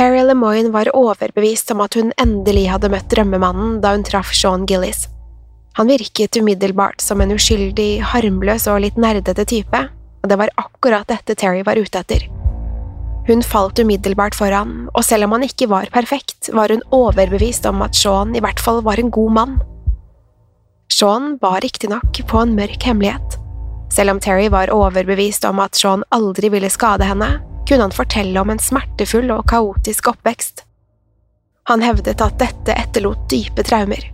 Terry Lemoyne var overbevist om at hun endelig hadde møtt drømmemannen da hun traff Sean Gillis. Han virket umiddelbart som en uskyldig, harmløs og litt nerdete type, og det var akkurat dette Terry var ute etter. Hun falt umiddelbart for han, og selv om han ikke var perfekt, var hun overbevist om at Sean i hvert fall var en god mann. Sean bar riktignok på en mørk hemmelighet. Selv om Terry var overbevist om at Sean aldri ville skade henne, kunne han fortelle om en smertefull og kaotisk oppvekst. Han hevdet at dette etterlot dype traumer.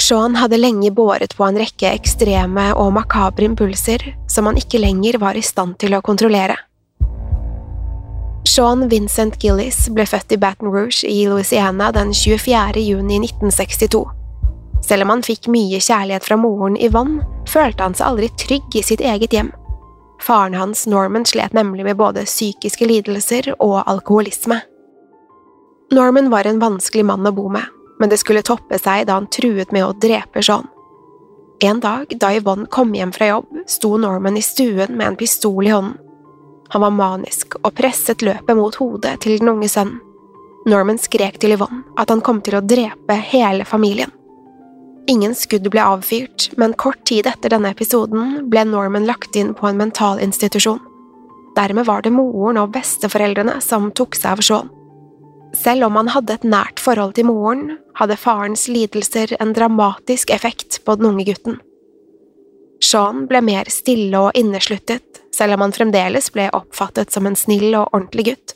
Sean hadde lenge båret på en rekke ekstreme og makabre impulser som han ikke lenger var i stand til å kontrollere. Sean Vincent Gillis ble født i Baton Rouge i Louisiana den 24. juni 1962. Selv om han fikk mye kjærlighet fra moren Yvonne, følte han seg aldri trygg i sitt eget hjem. Faren hans, Norman, slet nemlig med både psykiske lidelser og alkoholisme. Norman var en vanskelig mann å bo med, men det skulle toppe seg da han truet med å drepe Sean. En dag da Yvonne kom hjem fra jobb, sto Norman i stuen med en pistol i hånden. Han var manisk og presset løpet mot hodet til den unge sønnen. Norman skrek til Yvonne at han kom til å drepe hele familien. Ingen skudd ble avfyrt, men kort tid etter denne episoden ble Norman lagt inn på en mentalinstitusjon. Dermed var det moren og besteforeldrene som tok seg av Sean. Selv om han hadde et nært forhold til moren, hadde farens lidelser en dramatisk effekt på den unge gutten. Sean ble mer stille og innesluttet, selv om han fremdeles ble oppfattet som en snill og ordentlig gutt.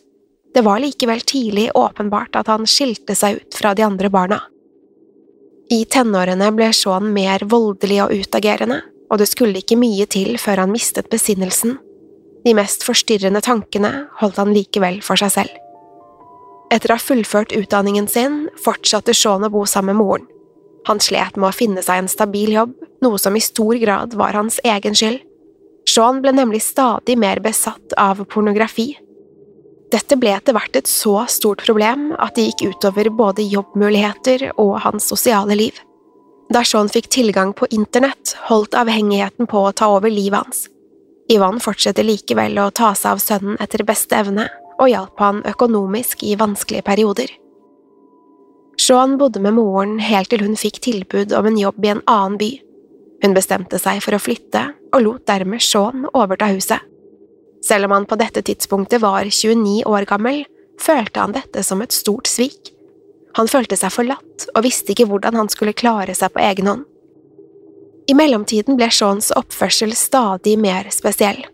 Det var likevel tidlig åpenbart at han skilte seg ut fra de andre barna. I tenårene ble Sean mer voldelig og utagerende, og det skulle ikke mye til før han mistet besinnelsen. De mest forstyrrende tankene holdt han likevel for seg selv. Etter å ha fullført utdanningen sin fortsatte Sean å bo sammen med moren. Han slet med å finne seg en stabil jobb, noe som i stor grad var hans egen skyld. Sean ble nemlig stadig mer besatt av pornografi. Dette ble etter hvert et så stort problem at det gikk utover både jobbmuligheter og hans sosiale liv. Da Sean fikk tilgang på internett, holdt avhengigheten på å ta over livet hans. Ivan fortsetter likevel å ta seg av sønnen etter beste evne, og hjalp han økonomisk i vanskelige perioder. Sean bodde med moren helt til hun fikk tilbud om en jobb i en annen by. Hun bestemte seg for å flytte, og lot dermed Sean overta huset. Selv om han på dette tidspunktet var 29 år gammel, følte han dette som et stort svik. Han følte seg forlatt og visste ikke hvordan han skulle klare seg på egen hånd. I mellomtiden ble Seans oppførsel stadig mer spesiell.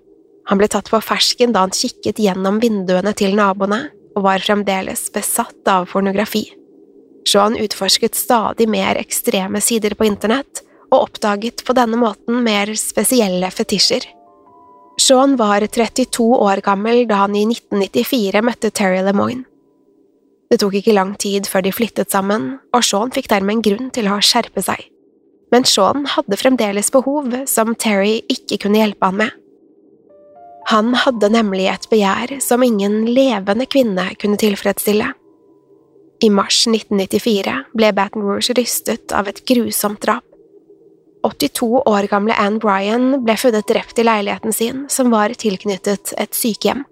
Han ble tatt på fersken da han kikket gjennom vinduene til naboene, og var fremdeles besatt av pornografi. Sean utforsket stadig mer ekstreme sider på internett, og oppdaget på denne måten mer spesielle fetisjer. Sean var 32 år gammel da han i 1994 møtte Terry LeMoyne. Det tok ikke lang tid før de flyttet sammen, og Sean fikk dermed en grunn til å skjerpe seg. Men Sean hadde fremdeles behov som Terry ikke kunne hjelpe han med. Han hadde nemlig et begjær som ingen levende kvinne kunne tilfredsstille. I mars 1994 ble Baton Rouge rystet av et grusomt drap. 82 år gamle Anne Bryan ble funnet drept i leiligheten sin, som var tilknyttet et sykehjem.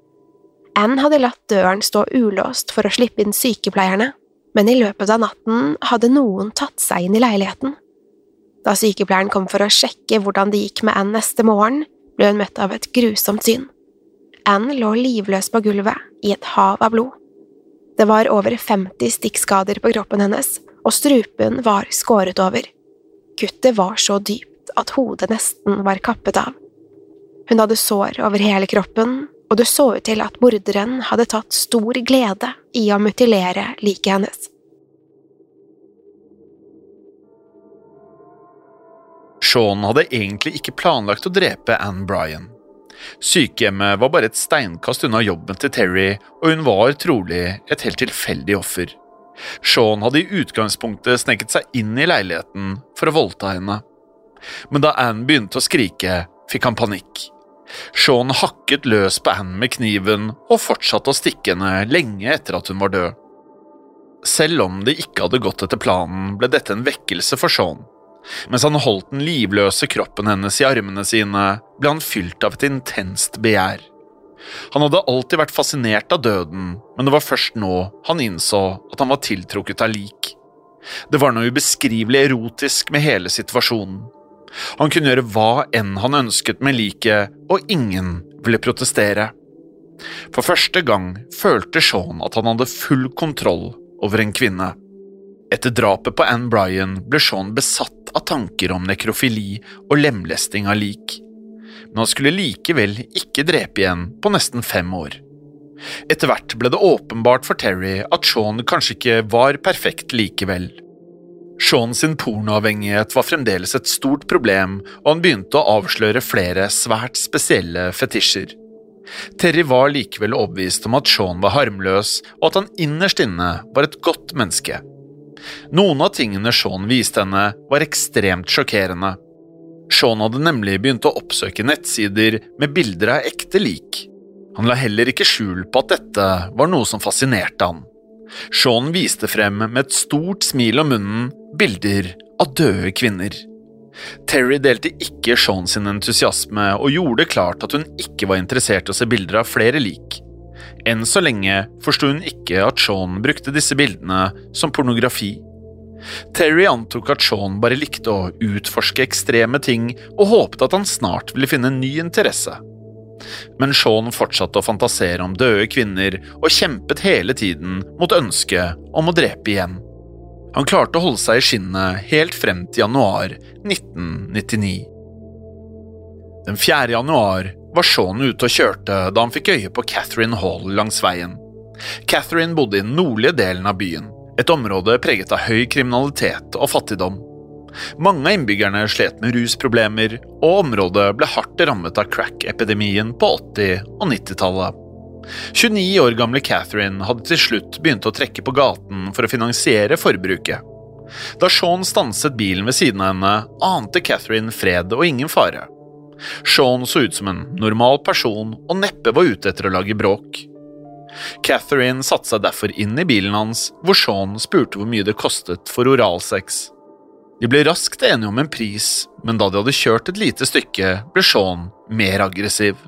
Anne hadde latt døren stå ulåst for å slippe inn sykepleierne, men i løpet av natten hadde noen tatt seg inn i leiligheten. Da sykepleieren kom for å sjekke hvordan det gikk med Anne neste morgen, ble hun møtt av et grusomt syn. Anne lå livløs på gulvet, i et hav av blod. Det var over 50 stikkskader på kroppen hennes, og strupen var skåret over. Kuttet var så dypt at hodet nesten var kappet av. Hun hadde sår over hele kroppen, og det så ut til at morderen hadde tatt stor glede i å mutilere liket hennes. Sean hadde egentlig ikke planlagt å drepe Anne Bryan. Sykehjemmet var bare et steinkast unna jobben til Terry, og hun var trolig et helt tilfeldig offer. Sean hadde i utgangspunktet sneket seg inn i leiligheten for å voldta henne. Men da Anne begynte å skrike, fikk han panikk. Sean hakket løs på Anne med kniven og fortsatte å stikke henne lenge etter at hun var død. Selv om det ikke hadde gått etter planen, ble dette en vekkelse for Sean. Mens han holdt den livløse kroppen hennes i armene sine, ble han fylt av et intenst begjær. Han hadde alltid vært fascinert av døden, men det var først nå han innså at han var tiltrukket av lik. Det var noe ubeskrivelig erotisk med hele situasjonen. Han kunne gjøre hva enn han ønsket med liket, og ingen ville protestere. For første gang følte Sean at han hadde full kontroll over en kvinne. Etter drapet på Anne Bryan ble Sean besatt av tanker om nekrofili og lemlesting av lik, men han skulle likevel ikke drepe igjen på nesten fem år. Etter hvert ble det åpenbart for Terry at Sean kanskje ikke var perfekt likevel. Sean sin pornoavhengighet var fremdeles et stort problem, og han begynte å avsløre flere svært spesielle fetisjer. Terry var likevel overbevist om at Sean var harmløs, og at han innerst inne var et godt menneske. Noen av tingene Sean viste henne, var ekstremt sjokkerende. Sean hadde nemlig begynt å oppsøke nettsider med bilder av ekte lik. Han la heller ikke skjul på at dette var noe som fascinerte han. Sean viste frem med et stort smil om munnen bilder av døde kvinner. Terry delte ikke Sean sin entusiasme og gjorde klart at hun ikke var interessert i å se bilder av flere lik. Enn så lenge forsto hun ikke at Sean brukte disse bildene som pornografi. Terry antok at Sean bare likte å utforske ekstreme ting og håpet at han snart ville finne en ny interesse. Men Sean fortsatte å fantasere om døde kvinner og kjempet hele tiden mot ønsket om å drepe igjen. Han klarte å holde seg i skinnet helt frem til januar 1999. Den 4. januar var Sean ute og kjørte da han fikk øye på Catherine Hall langs veien. Catherine bodde i den nordlige delen av byen, et område preget av høy kriminalitet og fattigdom. Mange av innbyggerne slet med rusproblemer, og området ble hardt rammet av crack-epidemien på 80- og 90-tallet. 29 år gamle Catherine hadde til slutt begynt å trekke på gaten for å finansiere forbruket. Da Sean stanset bilen ved siden av henne, ante Catherine fred og ingen fare. Sean så ut som en normal person og neppe var ute etter å lage bråk. Catherine satte seg derfor inn i bilen hans, hvor Sean spurte hvor mye det kostet for oralsex. De ble raskt enige om en pris, men da de hadde kjørt et lite stykke, ble Sean mer aggressiv.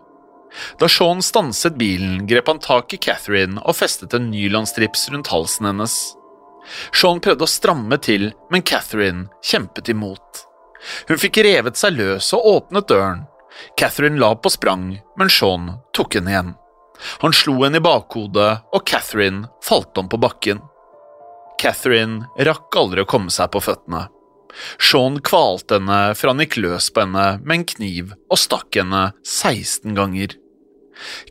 Da Sean stanset bilen, grep han tak i Catherine og festet en nylonstrips rundt halsen hennes. Sean prøvde å stramme til, men Catherine kjempet imot. Hun fikk revet seg løs og åpnet døren. Catherine la på sprang, men Sean tok henne igjen. Han slo henne i bakhodet, og Catherine falt om på bakken. Catherine rakk aldri å komme seg på føttene. Sean kvalte henne for han gikk løs på henne med en kniv og stakk henne 16 ganger.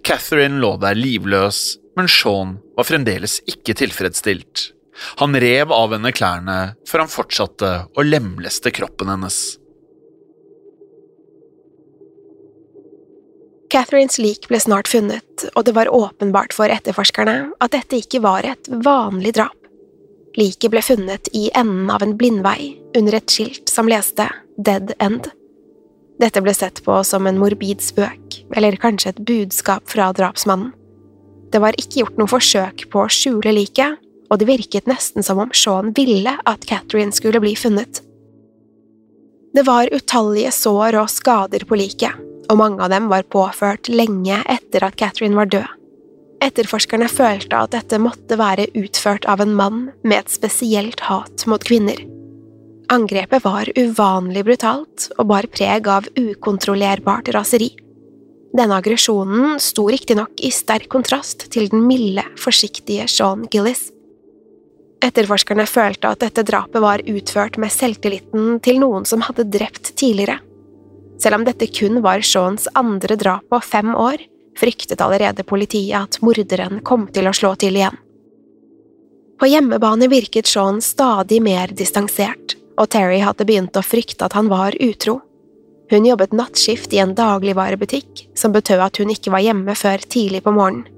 Catherine lå der livløs, men Sean var fremdeles ikke tilfredsstilt. Han rev av henne klærne før han fortsatte å lemleste kroppen hennes. Catherines lik ble snart funnet, og det var åpenbart for etterforskerne at dette ikke var et vanlig drap. Liket ble funnet i enden av en blindvei under et skilt som leste Dead End. Dette ble sett på som en morbid spøk, eller kanskje et budskap fra drapsmannen. Det var ikke gjort noe forsøk på å skjule liket, og det virket nesten som om Sean ville at Catherine skulle bli funnet. Det var utallige sår og skader på liket, og mange av dem var påført lenge etter at Catherine var død. Etterforskerne følte at dette måtte være utført av en mann med et spesielt hat mot kvinner. Angrepet var uvanlig brutalt og bar preg av ukontrollerbart raseri. Denne aggresjonen sto riktignok i sterk kontrast til den milde, forsiktige Sean Gillis. Etterforskerne følte at dette drapet var utført med selvtilliten til noen som hadde drept tidligere. Selv om dette kun var Seans andre drap på fem år, fryktet allerede politiet at morderen kom til å slå til igjen. På hjemmebane virket Sean stadig mer distansert, og Terry hadde begynt å frykte at han var utro. Hun jobbet nattskift i en dagligvarebutikk, som betød at hun ikke var hjemme før tidlig på morgenen.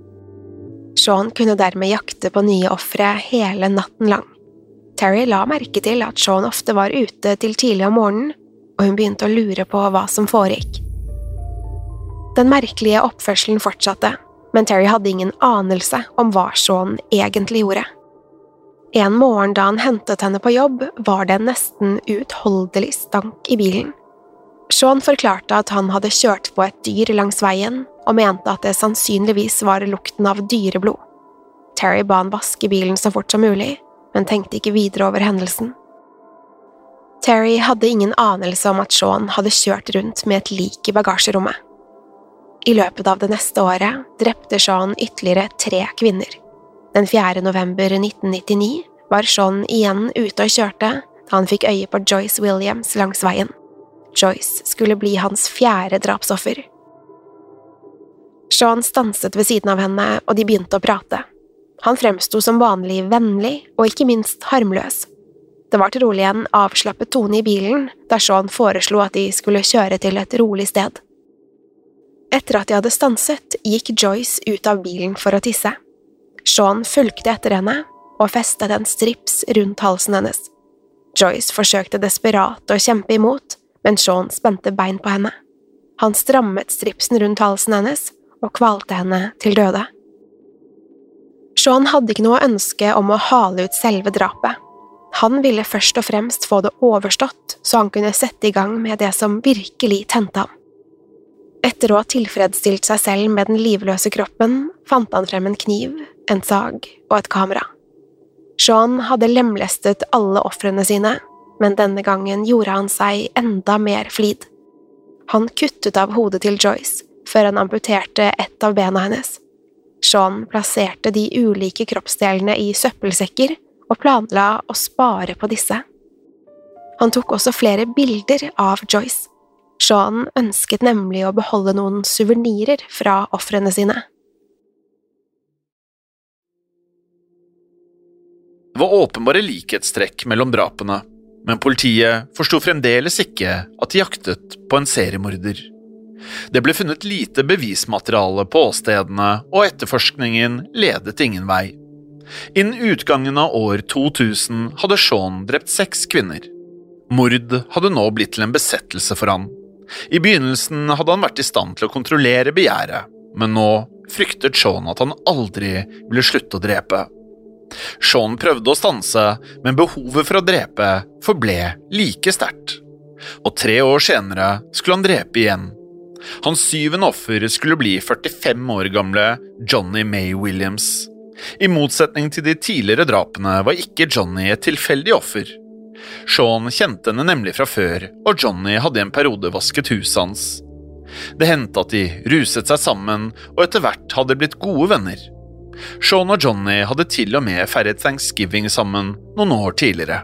Sean kunne dermed jakte på nye ofre hele natten lang. Terry la merke til at Sean ofte var ute til tidlig om morgenen, og hun begynte å lure på hva som foregikk. Den merkelige oppførselen fortsatte, men Terry hadde ingen anelse om hva Sean egentlig gjorde. En morgen da han hentet henne på jobb, var det en nesten uutholdelig stank i bilen. Sean forklarte at han hadde kjørt på et dyr langs veien, og mente at det sannsynligvis var lukten av dyreblod. Terry ba han vaske bilen så fort som mulig, men tenkte ikke videre over hendelsen. Terry hadde ingen anelse om at Sean hadde kjørt rundt med et lik i bagasjerommet. I løpet av det neste året drepte Sean ytterligere tre kvinner. Den 4. november 1999 var Sean igjen ute og kjørte da han fikk øye på Joyce Williams langs veien. Joyce skulle bli hans fjerde drapsoffer. Sean stanset ved siden av henne, og de begynte å prate. Han fremsto som vanlig vennlig og ikke minst harmløs. Det var trolig en avslappet tone i bilen da Sean foreslo at de skulle kjøre til et rolig sted. Etter at de hadde stanset, gikk Joyce ut av bilen for å tisse. Sean fulgte etter henne og festet en strips rundt halsen hennes. Joyce forsøkte desperat å kjempe imot, men Sean spente bein på henne. Han strammet stripsen rundt halsen hennes og kvalte henne til døde. Sean hadde ikke noe ønske om å hale ut selve drapet. Han ville først og fremst få det overstått, så han kunne sette i gang med det som virkelig tente ham. Etter å ha tilfredsstilt seg selv med den livløse kroppen, fant han frem en kniv, en sag og et kamera. Sean hadde lemlestet alle ofrene sine, men denne gangen gjorde han seg enda mer flid. Han kuttet av hodet til Joyce, før han amputerte ett av bena hennes. Sean plasserte de ulike kroppsdelene i søppelsekker og planla å spare på disse. Han tok også flere bilder av Joyce. Sean ønsket nemlig å beholde noen suvenirer fra ofrene sine. Det var åpenbare likhetstrekk mellom drapene, men politiet forsto fremdeles ikke at de jaktet på en seriemorder. Det ble funnet lite bevismateriale på åstedene, og etterforskningen ledet ingen vei. Innen utgangen av år 2000 hadde Sean drept seks kvinner. Mord hadde nå blitt til en besettelse for han. I begynnelsen hadde han vært i stand til å kontrollere begjæret, men nå fryktet Sean at han aldri ville slutte å drepe. Sean prøvde å stanse, men behovet for å drepe forble like sterkt. Og tre år senere skulle han drepe igjen Hans syvende offer skulle bli 45 år gamle Johnny May Williams. I motsetning til de tidligere drapene var ikke Johnny et tilfeldig offer. Sean kjente henne nemlig fra før, og Johnny hadde i en periode vasket huset hans. Det hendte at de ruset seg sammen, og etter hvert hadde blitt gode venner. Sean og Johnny hadde til og med feiret thanksgiving sammen noen år tidligere.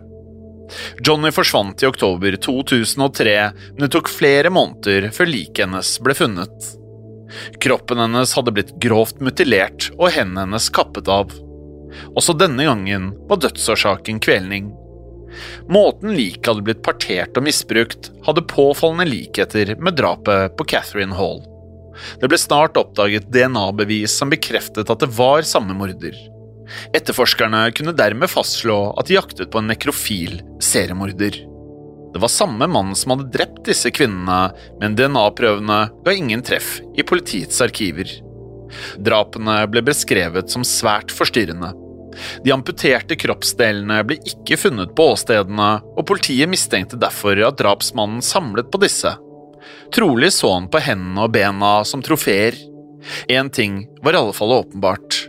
Johnny forsvant i oktober 2003, men det tok flere måneder før liket hennes ble funnet. Kroppen hennes hadde blitt grovt mutilert og hendene hennes kappet av. Også denne gangen var dødsårsaken kvelning. Måten liket hadde blitt partert og misbrukt, hadde påfallende likheter med drapet på Catherine Hall. Det ble snart oppdaget DNA-bevis som bekreftet at det var samme morder. Etterforskerne kunne dermed fastslå at de jaktet på en nekrofil seriemorder. Det var samme mann som hadde drept disse kvinnene, men DNA-prøvene ga ingen treff i politiets arkiver. Drapene ble beskrevet som svært forstyrrende. De amputerte kroppsdelene ble ikke funnet på åstedene, og politiet mistenkte derfor at drapsmannen samlet på disse. Trolig så han på hendene og bena som trofeer. Én ting var i alle fall åpenbart.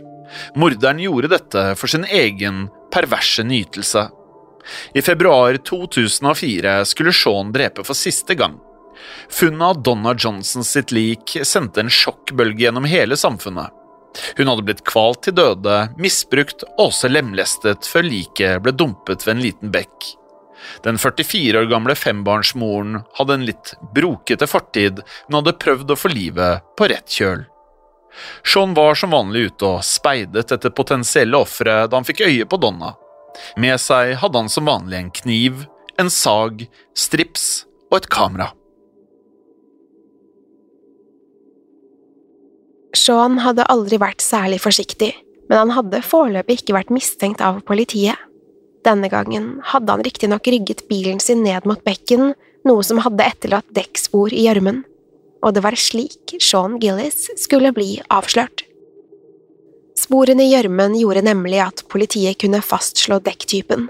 Morderen gjorde dette for sin egen perverse nytelse. I februar 2004 skulle Shaun drepe for siste gang. Funnet av Donna Johnson sitt lik sendte en sjokkbølge gjennom hele samfunnet. Hun hadde blitt kvalt til døde, misbrukt og også lemlestet før liket ble dumpet ved en liten bekk. Den 44 år gamle fembarnsmoren hadde en litt brokete fortid, men hadde prøvd å få livet på rett kjøl. Sean var som vanlig ute og speidet etter potensielle ofre da han fikk øye på Donna. Med seg hadde han som vanlig en kniv, en sag, strips og et kamera. Sean hadde aldri vært særlig forsiktig, men han hadde foreløpig ikke vært mistenkt av politiet. Denne gangen hadde han riktignok rygget bilen sin ned mot bekken, noe som hadde etterlatt dekkspor i gjørmen og det var slik Sean Gillis skulle bli avslørt. Sporene i gjørmen gjorde nemlig at politiet kunne fastslå dekktypen.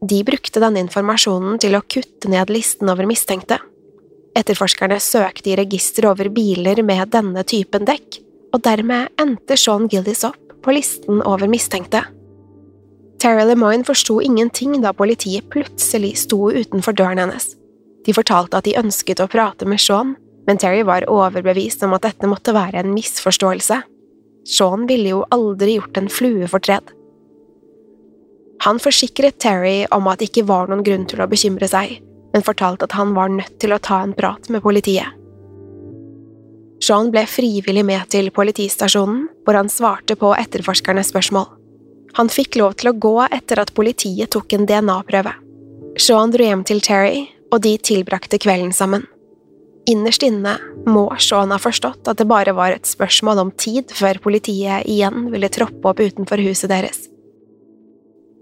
De brukte denne informasjonen til å kutte ned listen over mistenkte. Etterforskerne søkte i register over biler med denne typen dekk, og dermed endte Sean Gillis opp på listen over mistenkte. Terry Lemoine forsto ingenting da politiet plutselig sto utenfor døren hennes. De fortalte at de ønsket å prate med Sean, men Terry var overbevist om at dette måtte være en misforståelse. Sean ville jo aldri gjort en flue fortred. Han forsikret Terry om at det ikke var noen grunn til å bekymre seg, men fortalte at han var nødt til å ta en prat med politiet. Sean ble frivillig med til politistasjonen, hvor han svarte på etterforskernes spørsmål. Han fikk lov til å gå etter at politiet tok en DNA-prøve. Sean dro hjem til Terry, og de tilbrakte kvelden sammen. Innerst inne må Sean ha forstått at det bare var et spørsmål om tid før politiet igjen ville troppe opp utenfor huset deres.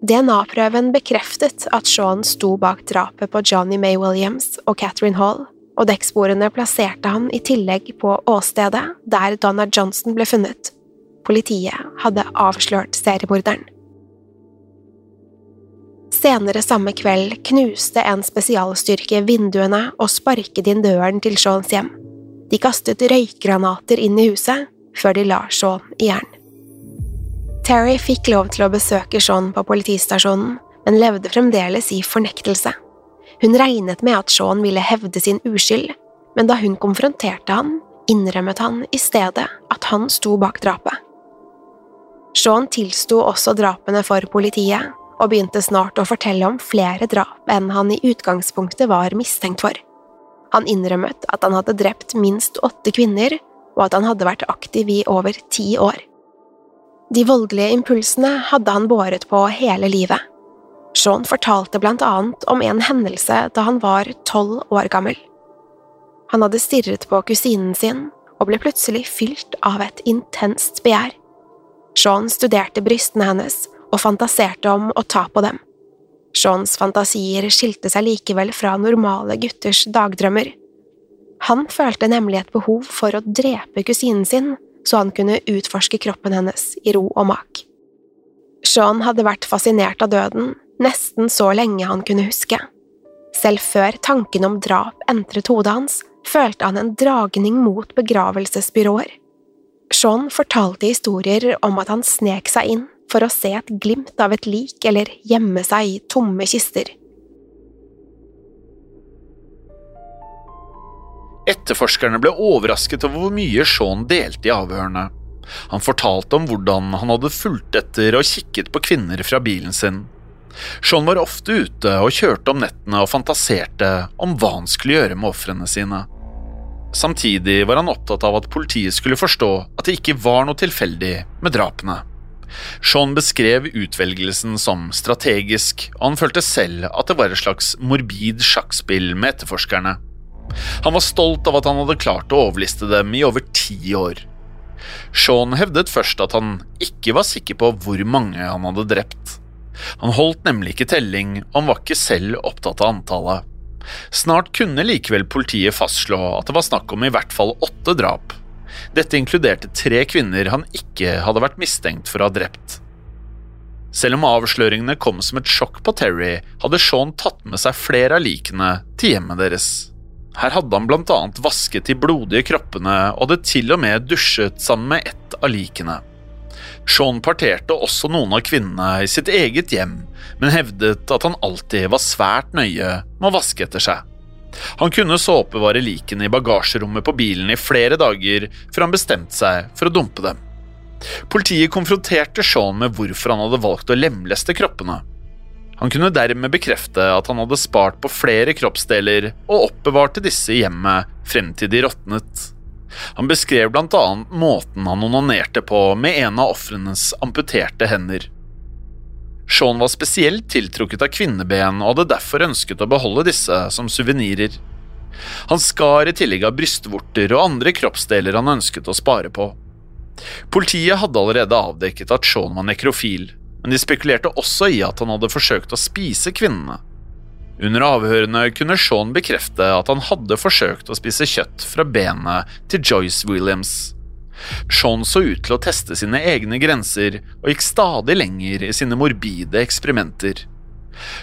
DNA-prøven bekreftet at Sean sto bak drapet på Johnny May Williams og Catherine Hall, og dekksporene plasserte han i tillegg på åstedet der Donna Johnson ble funnet. Politiet hadde avslørt seriemorderen. Senere samme kveld knuste en spesialstyrke vinduene og sparket inn døren til Seans hjem. De kastet røykgranater inn i huset, før de la Sean i jern. Terry fikk lov til å besøke Sean på politistasjonen, men levde fremdeles i fornektelse. Hun regnet med at Sean ville hevde sin uskyld, men da hun konfronterte han, innrømmet han i stedet at han sto bak drapet. Sean tilsto også drapene for politiet, og begynte snart å fortelle om flere drap enn han i utgangspunktet var mistenkt for. Han innrømmet at han hadde drept minst åtte kvinner, og at han hadde vært aktiv i over ti år. De voldelige impulsene hadde han båret på hele livet. Sean fortalte blant annet om en hendelse da han var tolv år gammel. Han hadde stirret på kusinen sin og ble plutselig fylt av et intenst begjær. Sean studerte brystene hennes og fantaserte om å ta på dem. Seans fantasier skilte seg likevel fra normale gutters dagdrømmer. Han følte nemlig et behov for å drepe kusinen sin, så han kunne utforske kroppen hennes i ro og mak. Sean hadde vært fascinert av døden nesten så lenge han kunne huske. Selv før tanken om drap entret hodet hans, følte han en dragning mot begravelsesbyråer. Sean fortalte historier om at han snek seg inn for å se et glimt av et lik eller gjemme seg i tomme kister. Etterforskerne ble overrasket over hvor mye Sean delte i avhørene. Han fortalte om hvordan han hadde fulgt etter og kikket på kvinner fra bilen sin. Sean var ofte ute og kjørte om nettene og fantaserte om hva han skulle gjøre med ofrene sine. Samtidig var han opptatt av at politiet skulle forstå at det ikke var noe tilfeldig med drapene. Sean beskrev utvelgelsen som strategisk, og han følte selv at det var et slags morbid sjakkspill med etterforskerne. Han var stolt av at han hadde klart å overliste dem i over ti år. Sean hevdet først at han ikke var sikker på hvor mange han hadde drept. Han holdt nemlig ikke telling, og han var ikke selv opptatt av antallet. Snart kunne likevel politiet fastslå at det var snakk om i hvert fall åtte drap. Dette inkluderte tre kvinner han ikke hadde vært mistenkt for å ha drept. Selv om avsløringene kom som et sjokk på Terry, hadde Sean tatt med seg flere av likene til hjemmet deres. Her hadde han blant annet vasket de blodige kroppene og hadde til og med dusjet sammen med ett av likene. Sean parterte også noen av kvinnene i sitt eget hjem, men hevdet at han alltid var svært nøye med å vaske etter seg. Han kunne så oppbevare likene i bagasjerommet på bilen i flere dager før han bestemte seg for å dumpe dem. Politiet konfronterte Sean med hvorfor han hadde valgt å lemleste kroppene. Han kunne dermed bekrefte at han hadde spart på flere kroppsdeler og oppbevarte disse i hjemmet frem til de råtnet. Han beskrev blant annet måten han onanerte på med en av ofrenes amputerte hender. Sean var spesielt tiltrukket av kvinneben og hadde derfor ønsket å beholde disse som suvenirer. Han skar i tillegg av brystvorter og andre kroppsdeler han ønsket å spare på. Politiet hadde allerede avdekket at Sean var nekrofil, men de spekulerte også i at han hadde forsøkt å spise kvinnene. Under avhørene kunne Sean bekrefte at han hadde forsøkt å spise kjøtt fra benet til Joyce Williams. Sean så ut til å teste sine egne grenser og gikk stadig lenger i sine morbide eksperimenter.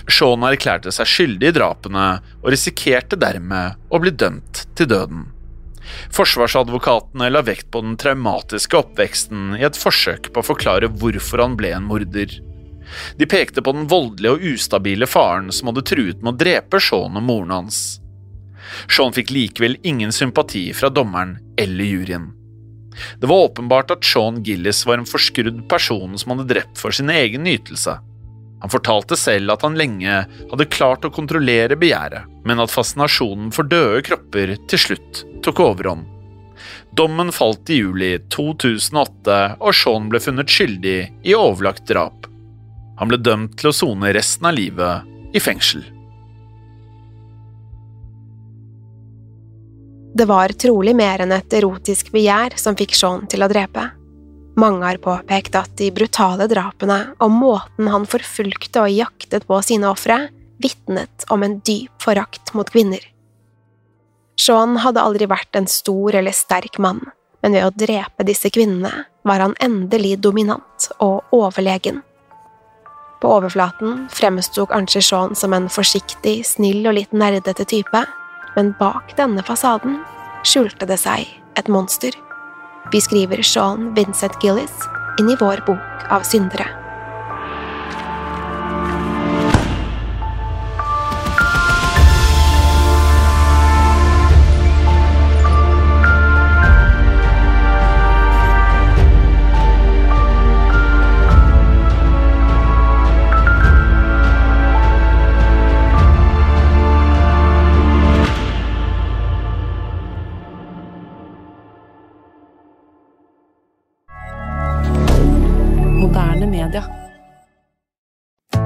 Sean erklærte seg skyldig i drapene og risikerte dermed å bli dømt til døden. Forsvarsadvokatene la vekt på den traumatiske oppveksten i et forsøk på å forklare hvorfor han ble en morder. De pekte på den voldelige og ustabile faren som hadde truet med å drepe Sean og moren hans. Sean fikk likevel ingen sympati fra dommeren eller juryen. Det var åpenbart at Sean Gillis var en forskrudd person som hadde drept for sin egen nytelse. Han fortalte selv at han lenge hadde klart å kontrollere begjæret, men at fascinasjonen for døde kropper til slutt tok overhånd. Dommen falt i juli 2008, og Sean ble funnet skyldig i overlagt drap. Han ble dømt til å sone resten av livet i fengsel. Det var trolig mer enn et erotisk begjær som fikk Sean til å drepe. Mange har påpekt at de brutale drapene og måten han forfulgte og jaktet på sine ofre, vitnet om en dyp forakt mot kvinner. Sean hadde aldri vært en stor eller sterk mann, men ved å drepe disse kvinnene var han endelig dominant og overlegen. På overflaten fremsto kanskje Sean som en forsiktig, snill og litt nerdete type, men bak denne fasaden skjulte det seg et monster. Vi skriver Sean Vincent Gillis inn i vår bok av syndere.